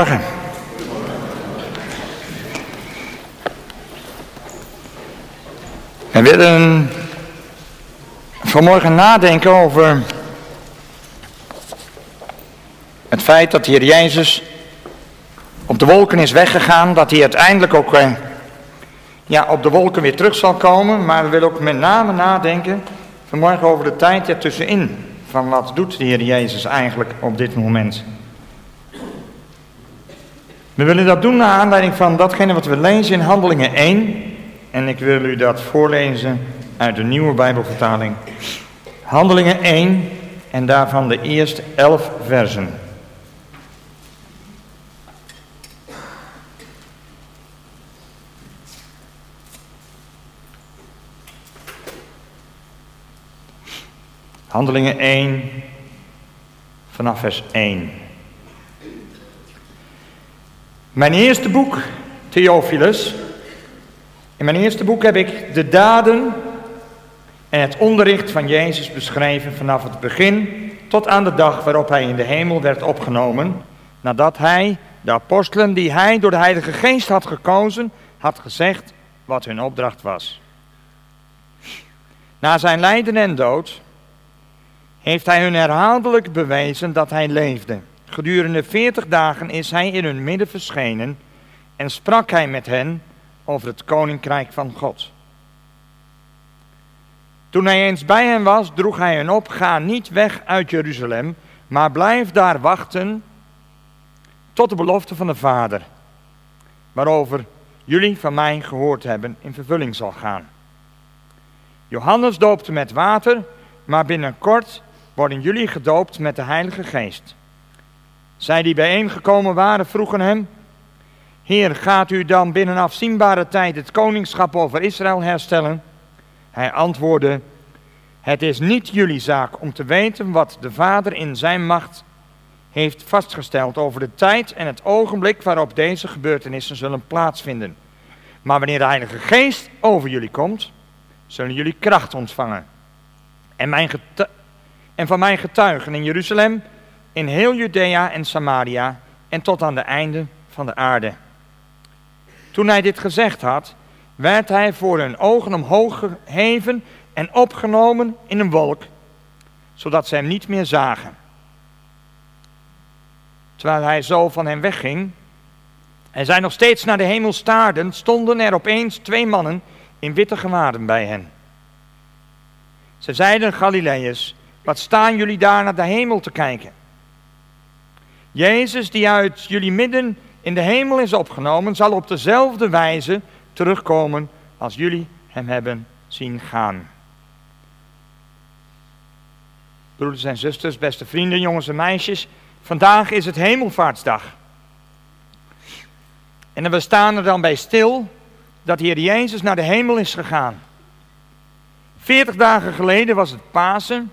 Morgen. We willen vanmorgen nadenken over het feit dat de Jezus op de wolken is weggegaan, dat hij uiteindelijk ook eh, ja, op de wolken weer terug zal komen, maar we willen ook met name nadenken vanmorgen over de tijd ertussenin, van wat doet de Heer Jezus eigenlijk op dit moment. We willen dat doen naar aanleiding van datgene wat we lezen in Handelingen 1. En ik wil u dat voorlezen uit de nieuwe Bijbelvertaling. Handelingen 1 en daarvan de eerste elf versen. Handelingen 1 vanaf vers 1. Mijn eerste boek, Theophilus. In mijn eerste boek heb ik de daden en het onderricht van Jezus beschreven vanaf het begin tot aan de dag waarop hij in de hemel werd opgenomen, nadat hij de apostelen die hij door de Heilige Geest had gekozen, had gezegd wat hun opdracht was. Na zijn lijden en dood heeft hij hun herhaaldelijk bewezen dat hij leefde. Gedurende veertig dagen is hij in hun midden verschenen en sprak hij met hen over het koninkrijk van God. Toen hij eens bij hen was, droeg hij hen op: Ga niet weg uit Jeruzalem, maar blijf daar wachten tot de belofte van de Vader, waarover jullie van mij gehoord hebben, in vervulling zal gaan. Johannes doopte met water, maar binnenkort worden jullie gedoopt met de Heilige Geest. Zij die bijeengekomen waren, vroegen hem: Heer, gaat u dan binnen afzienbare tijd het koningschap over Israël herstellen? Hij antwoordde: Het is niet jullie zaak om te weten wat de Vader in zijn macht heeft vastgesteld over de tijd en het ogenblik waarop deze gebeurtenissen zullen plaatsvinden. Maar wanneer de Heilige Geest over jullie komt, zullen jullie kracht ontvangen. En, mijn en van mijn getuigen in Jeruzalem, in heel Judea en Samaria en tot aan de einde van de aarde. Toen hij dit gezegd had, werd hij voor hun ogen omhoog geheven en opgenomen in een wolk, zodat ze hem niet meer zagen. Terwijl hij zo van hen wegging en zij nog steeds naar de hemel staarden, stonden er opeens twee mannen in witte gewaden bij hen. Ze zeiden Galileërs, wat staan jullie daar naar de hemel te kijken? Jezus die uit jullie midden in de hemel is opgenomen, zal op dezelfde wijze terugkomen als jullie hem hebben zien gaan. Broeders en zusters, beste vrienden, jongens en meisjes, vandaag is het hemelvaartsdag. En we staan er dan bij stil dat Heer Jezus naar de hemel is gegaan. Veertig dagen geleden was het Pasen.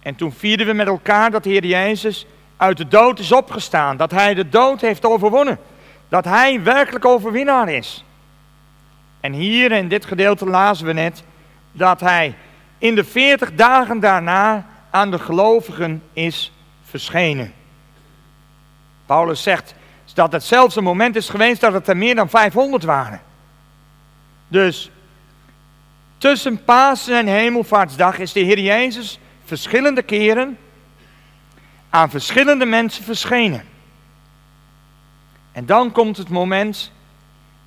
En toen vierden we met elkaar dat Heer Jezus uit de dood is opgestaan. Dat hij de dood heeft overwonnen. Dat hij werkelijk overwinnaar is. En hier in dit gedeelte lazen we net dat hij in de veertig dagen daarna aan de gelovigen is verschenen. Paulus zegt dat het zelfs een moment is geweest dat het er meer dan 500 waren. Dus tussen Pasen en Hemelvaartsdag is de Heer Jezus verschillende keren aan verschillende mensen verschenen. En dan komt het moment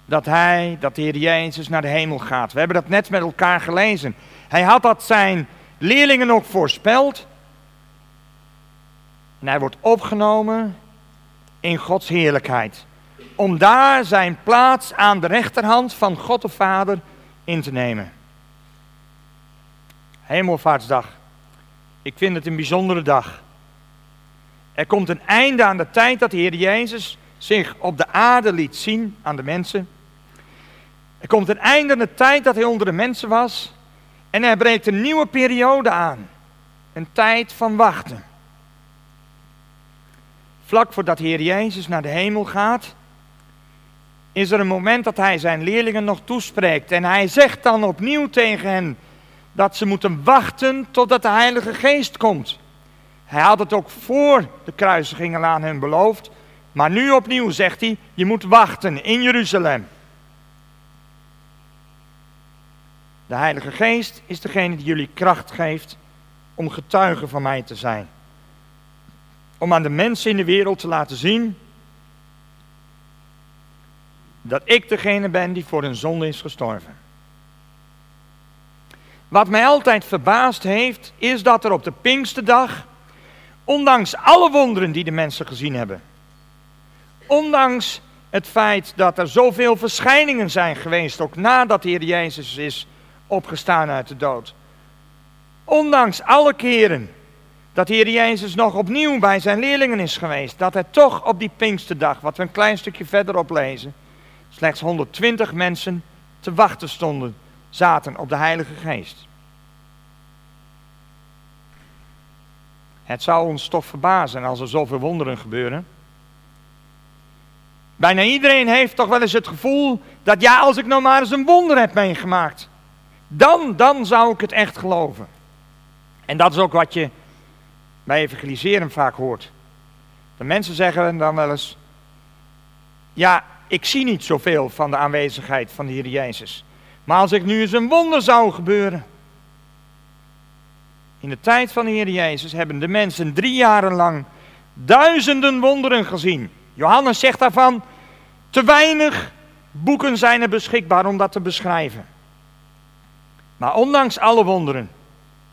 dat hij, dat de Heer Jezus naar de hemel gaat. We hebben dat net met elkaar gelezen. Hij had dat zijn leerlingen ook voorspeld. En hij wordt opgenomen in Gods heerlijkheid. Om daar zijn plaats aan de rechterhand van God de Vader in te nemen. Hemelvaartsdag. Ik vind het een bijzondere dag. Er komt een einde aan de tijd dat de Heer Jezus zich op de aarde liet zien aan de mensen. Er komt een einde aan de tijd dat hij onder de mensen was. En er breekt een nieuwe periode aan. Een tijd van wachten. Vlak voordat de Heer Jezus naar de hemel gaat, is er een moment dat hij zijn leerlingen nog toespreekt. En hij zegt dan opnieuw tegen hen dat ze moeten wachten totdat de Heilige Geest komt. Hij had het ook voor de kruisigingen aan hen beloofd. Maar nu opnieuw zegt hij, je moet wachten in Jeruzalem. De Heilige Geest is degene die jullie kracht geeft om getuige van mij te zijn. Om aan de mensen in de wereld te laten zien dat ik degene ben die voor een zonde is gestorven. Wat mij altijd verbaasd heeft, is dat er op de Pinksterdag, ondanks alle wonderen die de mensen gezien hebben, ondanks het feit dat er zoveel verschijningen zijn geweest, ook nadat de Heer Jezus is opgestaan uit de dood, ondanks alle keren dat de Heer Jezus nog opnieuw bij zijn leerlingen is geweest, dat hij toch op die Pinksterdag, wat we een klein stukje verderop lezen, slechts 120 mensen te wachten stonden, zaten op de Heilige Geest. Het zou ons toch verbazen als er zoveel wonderen gebeuren. Bijna iedereen heeft toch wel eens het gevoel dat ja, als ik nou maar eens een wonder heb meegemaakt, dan, dan zou ik het echt geloven. En dat is ook wat je bij evangeliseren vaak hoort. De mensen zeggen dan wel eens, ja, ik zie niet zoveel van de aanwezigheid van de Heer Jezus. Maar als ik nu eens een wonder zou gebeuren. In de tijd van de Heer Jezus hebben de mensen drie jaren lang duizenden wonderen gezien. Johannes zegt daarvan, te weinig boeken zijn er beschikbaar om dat te beschrijven. Maar ondanks alle wonderen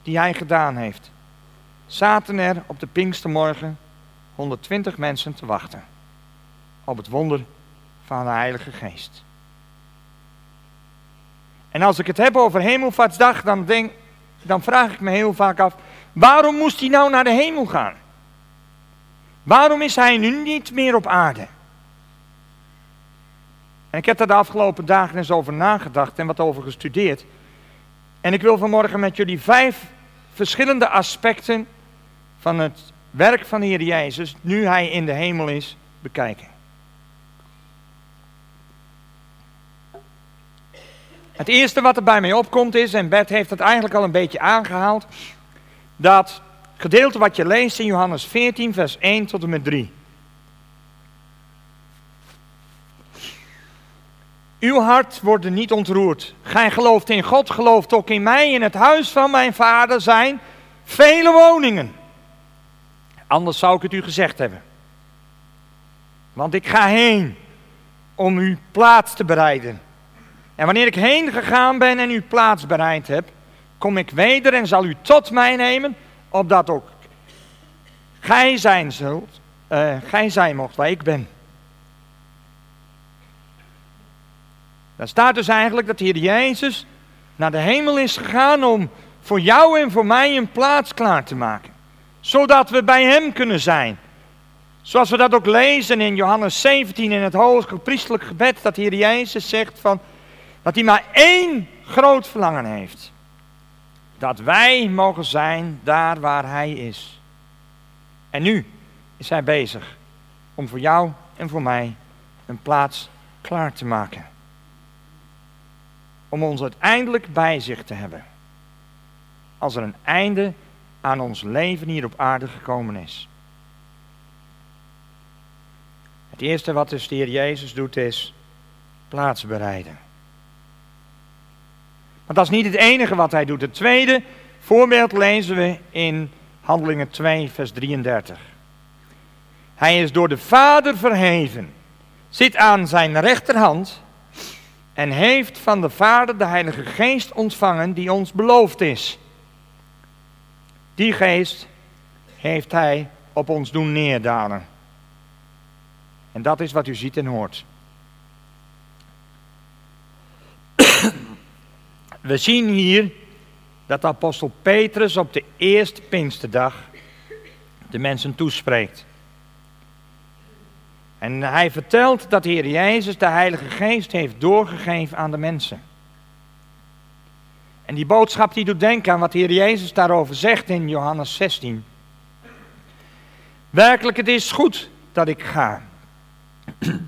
die hij gedaan heeft, zaten er op de Pinkstermorgen 120 mensen te wachten op het wonder van de Heilige Geest. En als ik het heb over Hemelvaartsdag, dan, denk, dan vraag ik me heel vaak af, waarom moest hij nou naar de hemel gaan? Waarom is hij nu niet meer op aarde? En ik heb daar de afgelopen dagen eens over nagedacht en wat over gestudeerd. En ik wil vanmorgen met jullie vijf verschillende aspecten van het werk van de Heer Jezus, nu hij in de hemel is, bekijken. Het eerste wat er bij mij opkomt is, en Bert heeft het eigenlijk al een beetje aangehaald, dat gedeelte wat je leest in Johannes 14, vers 1 tot en met 3. Uw hart wordt niet ontroerd. Gij gelooft in God, gelooft ook in mij. In het huis van mijn vader zijn vele woningen. Anders zou ik het u gezegd hebben. Want ik ga heen om u plaats te bereiden. En wanneer ik heen gegaan ben en u plaats bereid heb, kom ik weder en zal u tot mij nemen, opdat ook gij zijn zult, uh, gij zijn mocht waar ik ben. Daar staat dus eigenlijk dat hier Jezus naar de hemel is gegaan om voor jou en voor mij een plaats klaar te maken. Zodat we bij Hem kunnen zijn. Zoals we dat ook lezen in Johannes 17 in het hoge priestelijk gebed, dat hier Jezus zegt van, dat hij maar één groot verlangen heeft. Dat wij mogen zijn daar waar Hij is. En nu is Hij bezig om voor jou en voor mij een plaats klaar te maken om ons uiteindelijk bij zich te hebben. Als er een einde aan ons leven hier op aarde gekomen is. Het eerste wat dus de Heer Jezus doet is plaats bereiden. Maar dat is niet het enige wat hij doet. Het tweede voorbeeld lezen we in Handelingen 2, vers 33. Hij is door de Vader verheven, zit aan zijn rechterhand en heeft van de Vader de Heilige Geest ontvangen die ons beloofd is. Die geest heeft Hij op ons doen neerdalen. En dat is wat u ziet en hoort. We zien hier dat apostel Petrus op de eerste Pinksterdag de mensen toespreekt. En hij vertelt dat de Heer Jezus de Heilige Geest heeft doorgegeven aan de mensen. En die boodschap die doet denken aan wat Heer Jezus daarover zegt in Johannes 16. Werkelijk, het is goed dat ik ga.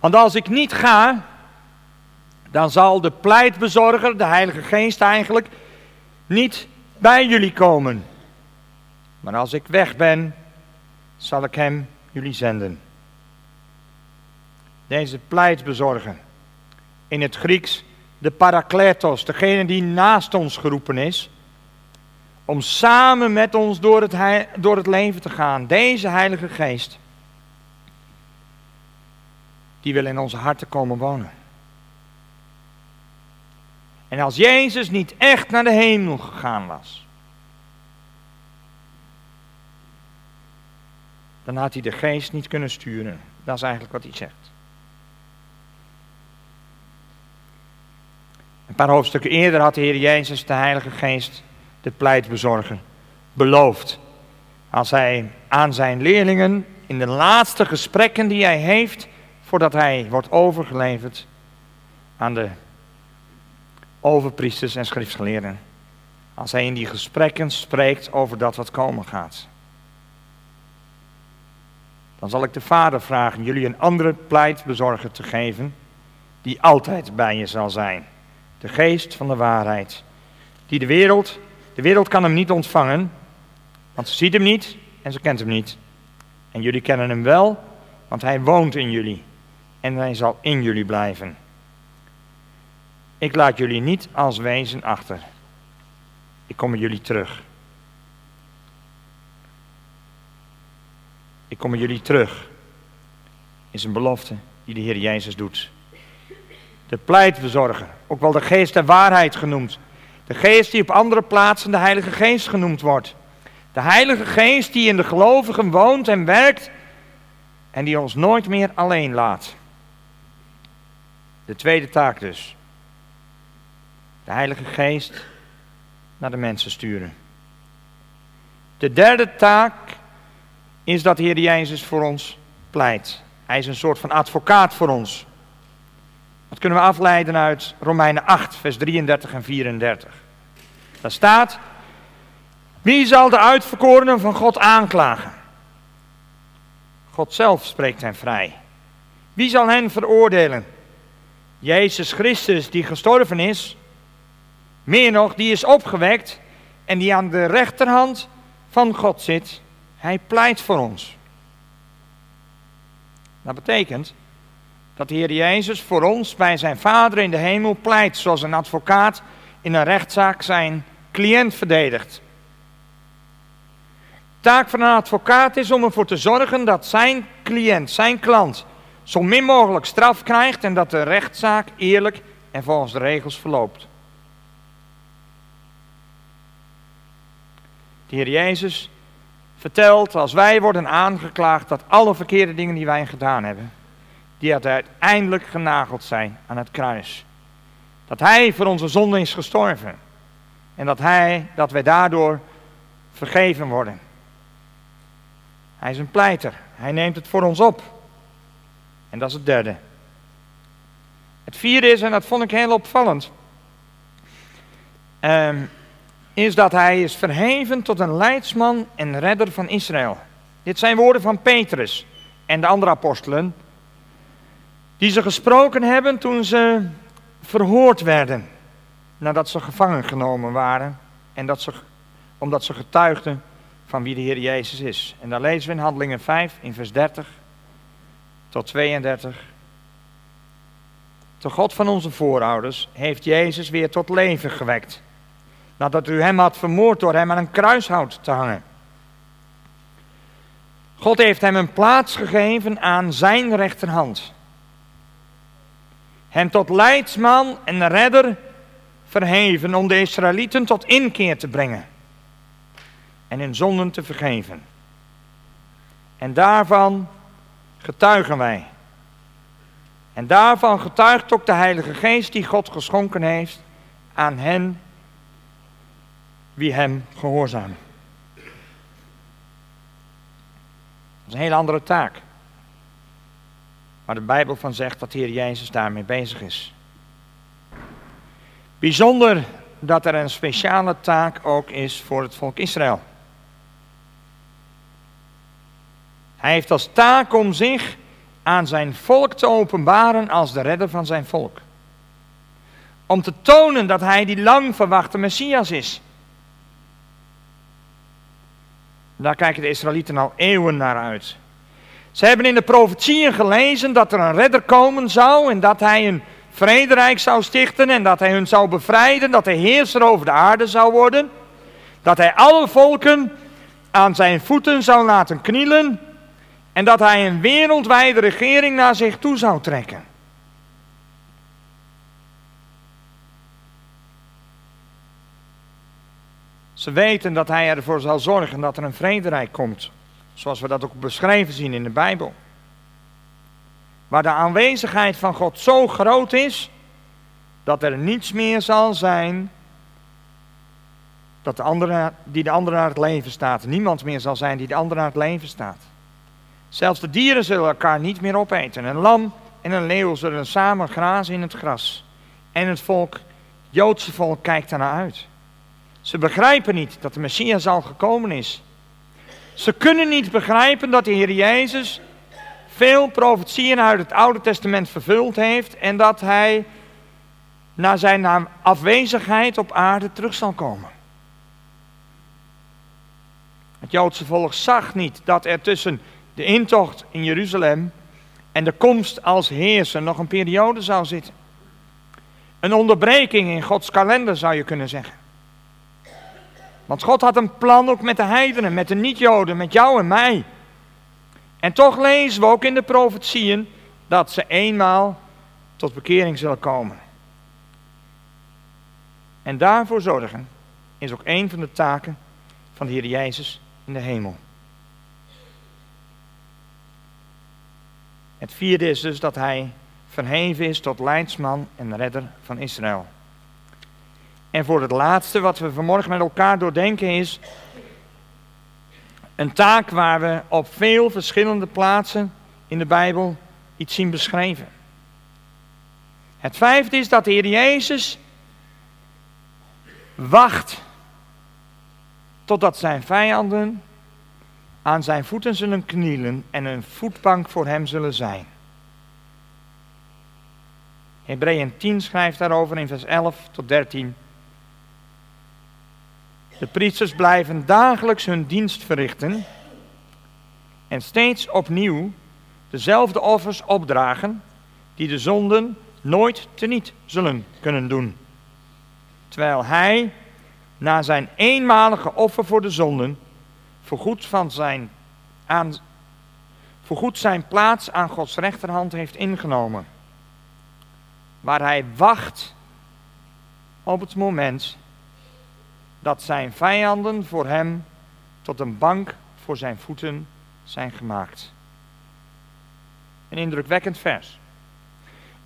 Want als ik niet ga, dan zal de pleitbezorger, de Heilige Geest eigenlijk, niet bij jullie komen. Maar als ik weg ben, zal ik hem jullie zenden. Deze pleitbezorger, in het Grieks de parakletos, degene die naast ons geroepen is, om samen met ons door het, door het leven te gaan. Deze Heilige Geest, die wil in onze harten komen wonen. En als Jezus niet echt naar de hemel gegaan was, dan had hij de geest niet kunnen sturen. Dat is eigenlijk wat hij zegt. Een paar hoofdstukken eerder had de Heer Jezus de Heilige Geest, de pleitbezorger, beloofd. Als hij aan zijn leerlingen in de laatste gesprekken die hij heeft, voordat hij wordt overgeleverd aan de overpriesters en schriftgeleerden. Als hij in die gesprekken spreekt over dat wat komen gaat. Dan zal ik de Vader vragen jullie een andere pleitbezorger te geven, die altijd bij je zal zijn. De geest van de waarheid. Die de wereld, de wereld kan hem niet ontvangen, want ze ziet hem niet en ze kent hem niet. En jullie kennen hem wel, want hij woont in jullie en hij zal in jullie blijven. Ik laat jullie niet als wezen achter. Ik kom met jullie terug. Ik kom met jullie terug. Is een belofte die de Heer Jezus doet. De pleitbezorger, ook wel de geest der waarheid genoemd. De geest die op andere plaatsen de Heilige Geest genoemd wordt. De Heilige Geest die in de gelovigen woont en werkt en die ons nooit meer alleen laat. De tweede taak dus. De Heilige Geest naar de mensen sturen. De derde taak is dat de Heer Jezus voor ons pleit. Hij is een soort van advocaat voor ons. Dat kunnen we afleiden uit Romeinen 8, vers 33 en 34. Daar staat: Wie zal de uitverkorenen van God aanklagen? God zelf spreekt hen vrij. Wie zal hen veroordelen? Jezus Christus, die gestorven is, meer nog, die is opgewekt en die aan de rechterhand van God zit. Hij pleit voor ons. Dat betekent dat de Heer Jezus voor ons bij zijn Vader in de hemel pleit, zoals een advocaat in een rechtszaak zijn cliënt verdedigt. De taak van een advocaat is om ervoor te zorgen dat zijn cliënt, zijn klant, zo min mogelijk straf krijgt en dat de rechtszaak eerlijk en volgens de regels verloopt. Heer Jezus vertelt als wij worden aangeklaagd dat alle verkeerde dingen die wij gedaan hebben, die uiteindelijk genageld zijn aan het kruis. Dat Hij voor onze zonde is gestorven. En dat, hij, dat wij daardoor vergeven worden. Hij is een pleiter. Hij neemt het voor ons op. En dat is het derde. Het vierde is, en dat vond ik heel opvallend, um, is dat hij is verheven tot een leidsman en redder van Israël. Dit zijn woorden van Petrus en de andere apostelen, die ze gesproken hebben toen ze verhoord werden, nadat ze gevangen genomen waren en dat ze, omdat ze getuigden van wie de Heer Jezus is. En dan lezen we in Handelingen 5 in vers 30 tot 32. De God van onze voorouders heeft Jezus weer tot leven gewekt nadat u hem had vermoord door hem aan een kruishout te hangen. God heeft hem een plaats gegeven aan zijn rechterhand. Hem tot leidsman en redder verheven om de Israëlieten tot inkeer te brengen en hun zonden te vergeven. En daarvan getuigen wij. En daarvan getuigt ook de Heilige Geest die God geschonken heeft aan hen wie hem gehoorzamen. Dat is een hele andere taak. Maar de Bijbel van zegt dat Heer Jezus daarmee bezig is. Bijzonder dat er een speciale taak ook is voor het volk Israël. Hij heeft als taak om zich aan zijn volk te openbaren als de redder van zijn volk. Om te tonen dat hij die lang verwachte Messias is. Daar kijken de Israëlieten al eeuwen naar uit. Ze hebben in de profetieën gelezen dat er een redder komen zou en dat hij een vrederijk zou stichten en dat hij hun zou bevrijden, dat hij heerser over de aarde zou worden, dat hij alle volken aan zijn voeten zou laten knielen en dat hij een wereldwijde regering naar zich toe zou trekken. Ze weten dat hij ervoor zal zorgen dat er een vrederijk komt, zoals we dat ook beschreven zien in de Bijbel. Waar de aanwezigheid van God zo groot is, dat er niets meer zal zijn dat de andere, die de andere naar het leven staat. Niemand meer zal zijn die de andere naar het leven staat. Zelfs de dieren zullen elkaar niet meer opeten. Een lam en een leeuw zullen samen grazen in het gras. En het volk, Joodse volk, kijkt ernaar uit. Ze begrijpen niet dat de Messias al gekomen is. Ze kunnen niet begrijpen dat de Heer Jezus veel profetieën uit het Oude Testament vervuld heeft en dat hij na zijn afwezigheid op aarde terug zal komen. Het Joodse volk zag niet dat er tussen de intocht in Jeruzalem en de komst als heerser nog een periode zou zitten. Een onderbreking in Gods kalender zou je kunnen zeggen. Want God had een plan ook met de heidenen, met de niet-Joden, met jou en mij. En toch lezen we ook in de profetieën dat ze eenmaal tot bekering zullen komen. En daarvoor zorgen is ook een van de taken van de Heer Jezus in de hemel. Het vierde is dus dat hij verheven is tot leidsman en redder van Israël. En voor het laatste wat we vanmorgen met elkaar doordenken is een taak waar we op veel verschillende plaatsen in de Bijbel iets zien beschreven. Het vijfde is dat de Heer Jezus wacht totdat zijn vijanden aan zijn voeten zullen knielen en een voetbank voor hem zullen zijn. Hebreeën 10 schrijft daarover in vers 11 tot 13. De priesters blijven dagelijks hun dienst verrichten en steeds opnieuw dezelfde offers opdragen die de zonden nooit teniet zullen kunnen doen. Terwijl hij na zijn eenmalige offer voor de zonden voorgoed, van zijn, aan, zijn plaats aan Gods rechterhand heeft ingenomen. Waar hij wacht op het moment dat zijn vijanden voor hem tot een bank voor zijn voeten zijn gemaakt. Een indrukwekkend vers.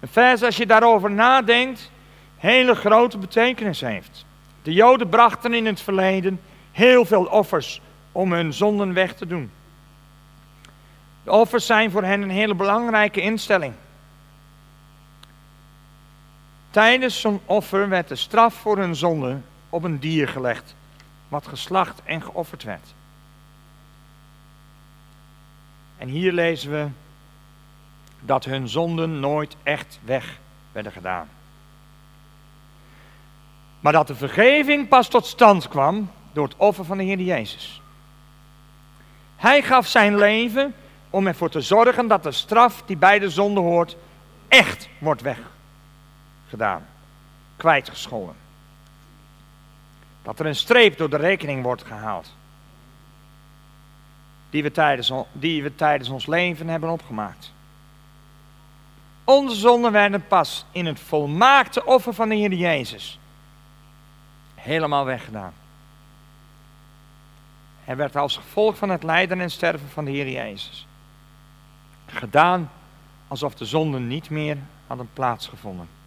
Een vers, als je daarover nadenkt, hele grote betekenis heeft. De Joden brachten in het verleden heel veel offers om hun zonden weg te doen. De offers zijn voor hen een hele belangrijke instelling. Tijdens zo'n offer werd de straf voor hun zonde op een dier gelegd, wat geslacht en geofferd werd. En hier lezen we dat hun zonden nooit echt weg werden gedaan. Maar dat de vergeving pas tot stand kwam door het offer van de Heer Jezus. Hij gaf zijn leven om ervoor te zorgen dat de straf die bij de zonde hoort echt wordt weggedaan, kwijtgescholden. Dat er een streep door de rekening wordt gehaald. Die we tijdens, ons leven hebben opgemaakt. Onze zonden werden pas in het volmaakte offer van de Heer Jezus helemaal weggedaan. Hij werd als gevolg van het lijden en sterven van de Heer Jezus gedaan alsof de zonden niet meer hadden plaatsgevonden.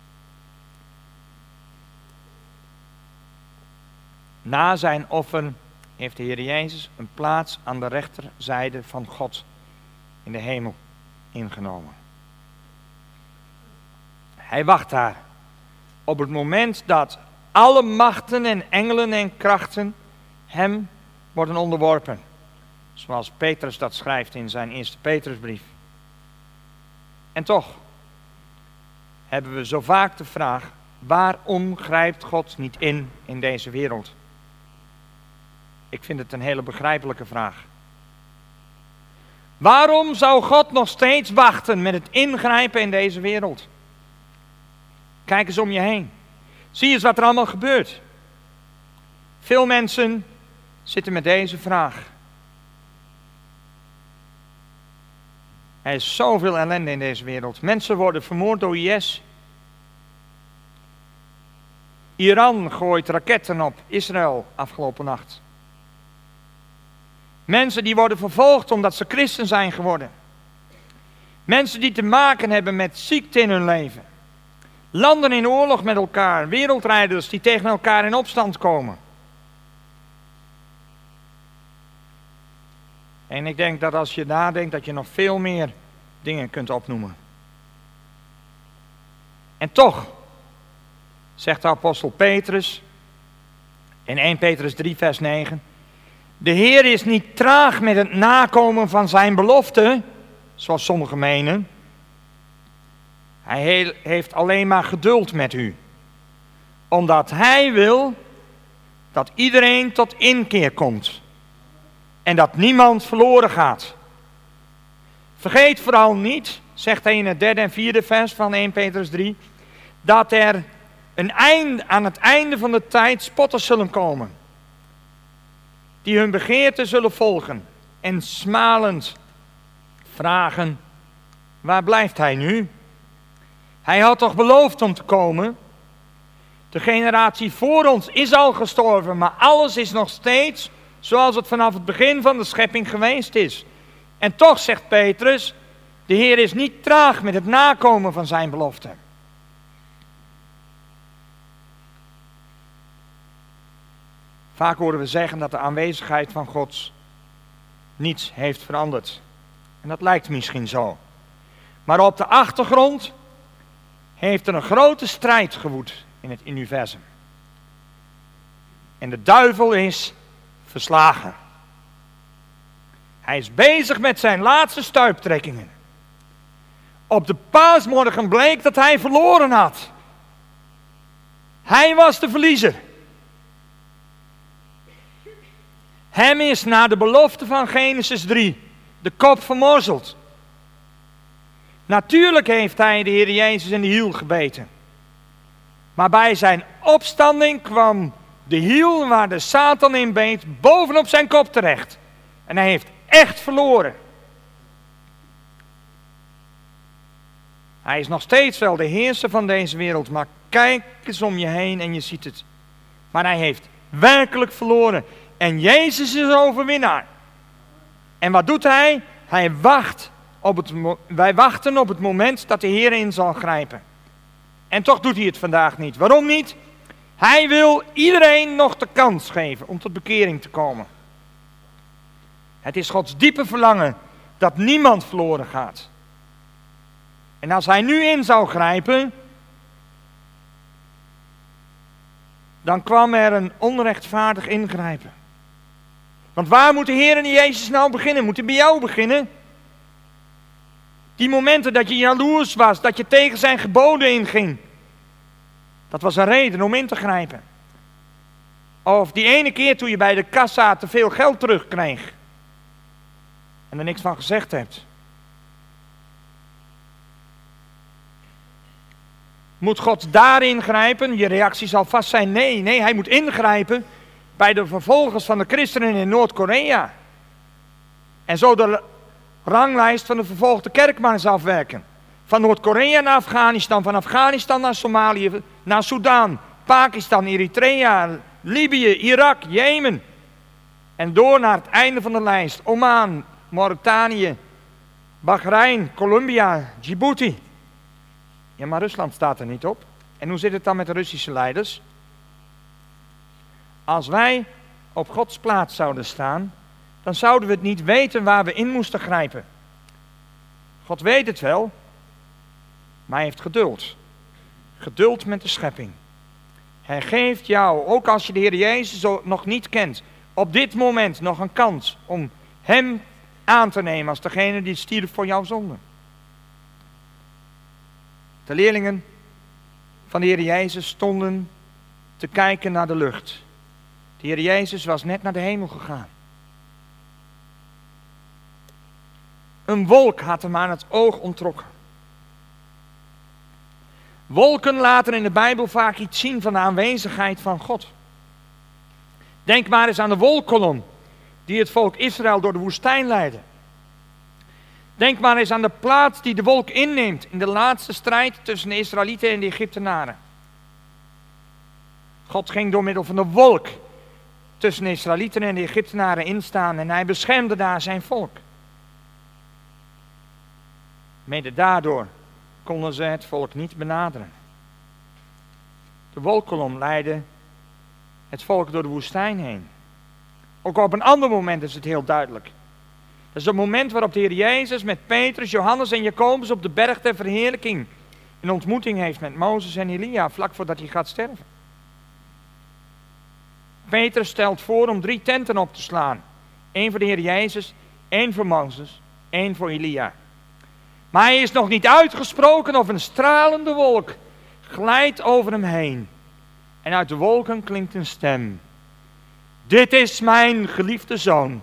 Na zijn offer heeft de Heer Jezus een plaats aan de rechterzijde van God in de hemel ingenomen. Hij wacht daar op het moment dat alle machten en engelen en krachten hem worden onderworpen. Zoals Petrus dat schrijft in zijn eerste Petrusbrief. En toch hebben we zo vaak de vraag: waarom grijpt God niet in in deze wereld? Ik vind het een hele begrijpelijke vraag. Waarom zou God nog steeds wachten met het ingrijpen in deze wereld? Kijk eens om je heen. Zie eens wat er allemaal gebeurt. Veel mensen zitten met deze vraag. Er is zoveel ellende in deze wereld. Mensen worden vermoord door IS. Iran gooit raketten op Israël afgelopen nacht. Mensen die worden vervolgd omdat ze christen zijn geworden. Mensen die te maken hebben met ziekte in hun leven. Landen in oorlog met elkaar. Wereldrijders die tegen elkaar in opstand komen. En ik denk dat als je nadenkt dat je nog veel meer dingen kunt opnoemen. En toch, zegt de apostel Petrus in 1 Petrus 3 vers 9, de Heer is niet traag met het nakomen van zijn belofte, zoals sommigen menen. Hij heeft alleen maar geduld met u, omdat Hij wil dat iedereen tot inkeer komt en dat niemand verloren gaat. Vergeet vooral niet, zegt hij in het derde en vierde vers van 1 Petrus 3, dat er een eind, aan het einde van de tijd spotters zullen komen. Die hun begeerte zullen volgen en smalend vragen, waar blijft hij nu? Hij had toch beloofd om te komen? De generatie voor ons is al gestorven, maar alles is nog steeds zoals het vanaf het begin van de schepping geweest is. En toch zegt Petrus, de Heer is niet traag met het nakomen van zijn belofte. Vaak horen we zeggen dat de aanwezigheid van God niets heeft veranderd. En dat lijkt misschien zo. Maar op de achtergrond heeft er een grote strijd gewoed in het universum. En de duivel is verslagen. Hij is bezig met zijn laatste stuiptrekkingen. Op de paasmorgen bleek dat hij verloren had. Hij was de verliezer. Hem is na de belofte van Genesis 3 de kop vermorzeld. Natuurlijk heeft hij de Heer Jezus in de hiel gebeten. Maar bij zijn opstanding kwam de hiel waar de Satan in beet bovenop zijn kop terecht. En hij heeft echt verloren. Hij is nog steeds wel de heerser van deze wereld, maar kijk eens om je heen en je ziet het. Maar hij heeft werkelijk verloren. En Jezus is overwinnaar. En wat doet hij? Hij wacht op het, wij wachten op het moment dat de Heer in zal grijpen. En toch doet hij het vandaag niet. Waarom niet? Hij wil iedereen nog de kans geven om tot bekering te komen. Het is Gods diepe verlangen dat niemand verloren gaat. En als hij nu in zou grijpen, dan kwam er een onrechtvaardig ingrijpen. Want waar moet de Heer en Jezus nou beginnen? Moet hij bij jou beginnen? Die momenten dat je jaloers was, dat je tegen zijn geboden inging. Dat was een reden om in te grijpen. Of die ene keer toen je bij de kassa te veel geld terugkreeg en er niks van gezegd hebt. Moet God daarin grijpen? Je reactie zal vast zijn nee. Nee, hij moet ingrijpen bij de vervolgers van de christenen in Noord-Korea. En zo de ranglijst van de vervolgde kerk maar eens afwerken. Van Noord-Korea naar Afghanistan, van Afghanistan naar Somalië, naar Sudan, Pakistan, Eritrea, Libië, Irak, Jemen. En door naar het einde van de lijst. Oman, Mauritanië, Bahrein, Colombia, Djibouti. Ja, maar Rusland staat er niet op. En hoe zit het dan met de Russische leiders? Als wij op Gods plaats zouden staan, dan zouden we het niet weten waar we in moesten grijpen. God weet het wel, maar hij heeft geduld. Geduld met de schepping. Hij geeft jou, ook als je de Heer Jezus nog niet kent, op dit moment nog een kans om Hem aan te nemen als degene die stierf voor jouw zonde. De leerlingen van de Heer Jezus stonden te kijken naar de lucht. De Heer Jezus was net naar de hemel gegaan. Een wolk had hem aan het oog ontrokken. Wolken laten in de Bijbel vaak iets zien van de aanwezigheid van God. Denk maar eens aan de wolkolom die het volk Israël door de woestijn leidde. Denk maar eens aan de plaats die de wolk inneemt in de laatste strijd tussen de Israëlieten en de Egyptenaren. God ging door middel van de wolk tussen de Israëlieten en de Egyptenaren instaan en hij beschermde daar zijn volk. Mede daardoor konden ze het volk niet benaderen. De wolkolom leidde het volk door de woestijn heen. Ook op een ander moment is het heel duidelijk. Dat is het moment waarop de Heer Jezus met Petrus, Johannes en Jacobus op de berg der verheerlijking een ontmoeting heeft met Mozes en Elia vlak voordat hij gaat sterven. Petrus stelt voor om drie tenten op te slaan. Eén voor de Heer Jezus, één voor Mozes, één voor Elia. Maar hij is nog niet uitgesproken of een stralende wolk glijdt over hem heen. En uit de wolken klinkt een stem. Dit is mijn geliefde zoon.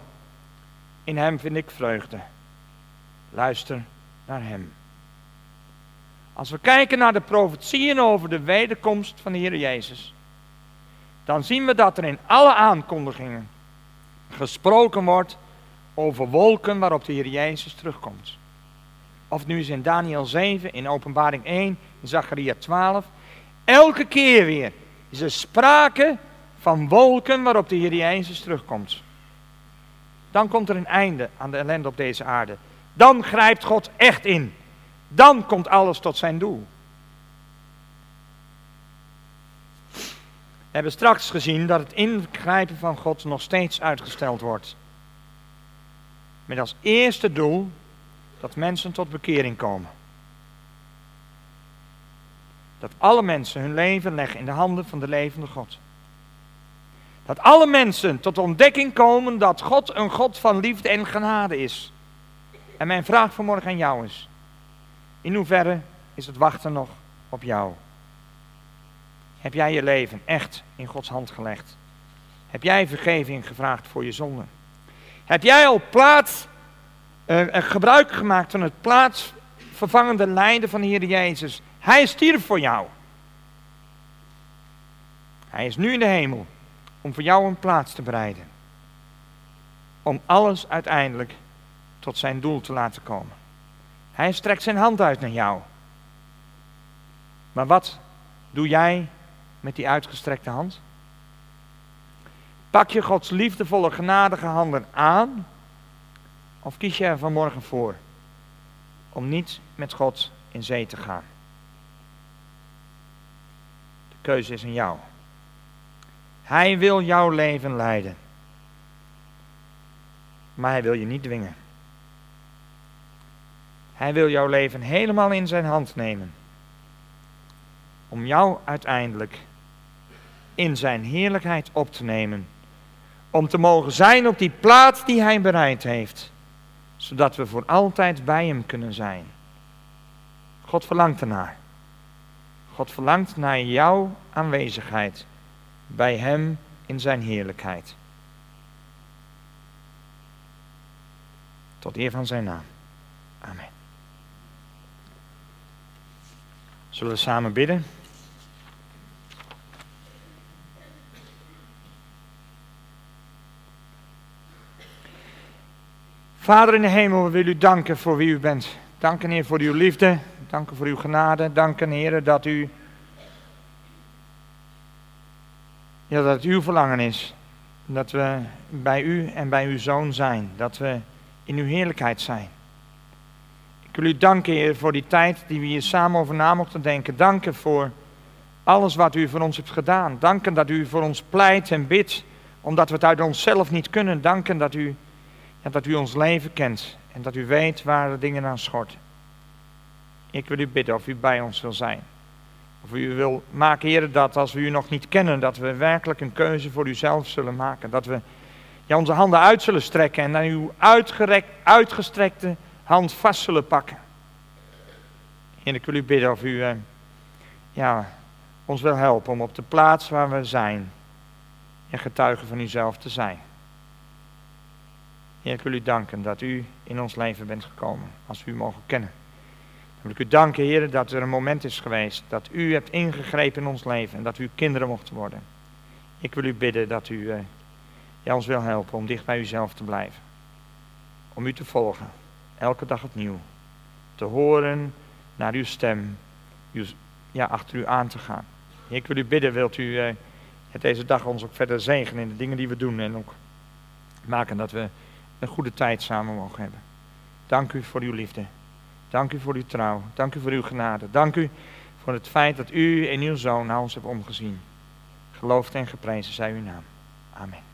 In hem vind ik vreugde. Luister naar hem. Als we kijken naar de profetieën over de wederkomst van de Heer Jezus, dan zien we dat er in alle aankondigingen gesproken wordt over wolken waarop de Heer Jezus terugkomt. Of nu is in Daniel 7, in Openbaring 1, in Zacharia 12. Elke keer weer is er sprake van wolken waarop de Heer Jezus terugkomt. Dan komt er een einde aan de ellende op deze aarde. Dan grijpt God echt in. Dan komt alles tot zijn doel. Hebben straks gezien dat het ingrijpen van God nog steeds uitgesteld wordt. Met als eerste doel dat mensen tot bekering komen. Dat alle mensen hun leven leggen in de handen van de levende God. Dat alle mensen tot ontdekking komen dat God een God van liefde en genade is. En mijn vraag vanmorgen aan jou is: in hoeverre is het wachten nog op jou? Heb jij je leven echt in Gods hand gelegd? Heb jij vergeving gevraagd voor je zonden? Heb jij al plaats, uh, gebruik gemaakt van het plaatsvervangende lijden van de Heer Jezus? Hij stierf voor jou. Hij is nu in de hemel om voor jou een plaats te bereiden. Om alles uiteindelijk tot zijn doel te laten komen. Hij strekt zijn hand uit naar jou. Maar wat doe jij met die uitgestrekte hand? Pak je Gods liefdevolle, genadige handen aan? Of kies je er vanmorgen voor om niet met God in zee te gaan? De keuze is aan jou. Hij wil jouw leven leiden. Maar hij wil je niet dwingen. Hij wil jouw leven helemaal in zijn hand nemen. Om jou uiteindelijk in zijn heerlijkheid op te nemen. Om te mogen zijn op die plaats die hij bereid heeft. Zodat we voor altijd bij hem kunnen zijn. God verlangt ernaar. God verlangt naar jouw aanwezigheid bij Hem in Zijn heerlijkheid. Tot eer van Zijn naam. Amen. Zullen we samen bidden? Vader in de hemel, we willen u danken voor wie u bent. Danken, Heer, voor uw liefde. Danken voor uw genade. Danken, Heer, dat u Ja, dat het uw verlangen is. Dat we bij u en bij uw zoon zijn. Dat we in uw heerlijkheid zijn. Ik wil u danken, Heer, voor die tijd die we hier samen over na mochten denken. Danken voor alles wat u voor ons hebt gedaan. Danken dat u voor ons pleit en bidt, omdat we het uit onszelf niet kunnen. Danken dat u, ja, dat u ons leven kent en dat u weet waar de dingen aan schorten. Ik wil u bidden of u bij ons wil zijn. Of u wil maken, Heer, dat als we u nog niet kennen, dat we werkelijk een keuze voor uzelf zullen maken. Dat we onze handen uit zullen strekken en naar uw uitgestrekte hand vast zullen pakken. En ik wil u bidden of u eh, ja, ons wil helpen om op de plaats waar we zijn, en getuigen van uzelf te zijn. Heer, ik wil u danken dat u in ons leven bent gekomen, als we u mogen kennen. Dan wil ik u danken, Heer, dat er een moment is geweest dat u hebt ingegrepen in ons leven en dat u kinderen mochten worden. Ik wil u bidden dat u ja, ons wil helpen om dicht bij uzelf te blijven. Om u te volgen, elke dag opnieuw. Te horen naar uw stem, ja, achter u aan te gaan. Ik wil u bidden, wilt u uh, deze dag ons ook verder zegenen in de dingen die we doen en ook maken dat we een goede tijd samen mogen hebben. Dank u voor uw liefde. Dank u voor uw trouw. Dank u voor uw genade. Dank u voor het feit dat u en uw zoon naar ons hebt omgezien. Geloofd en geprezen zij uw naam. Amen.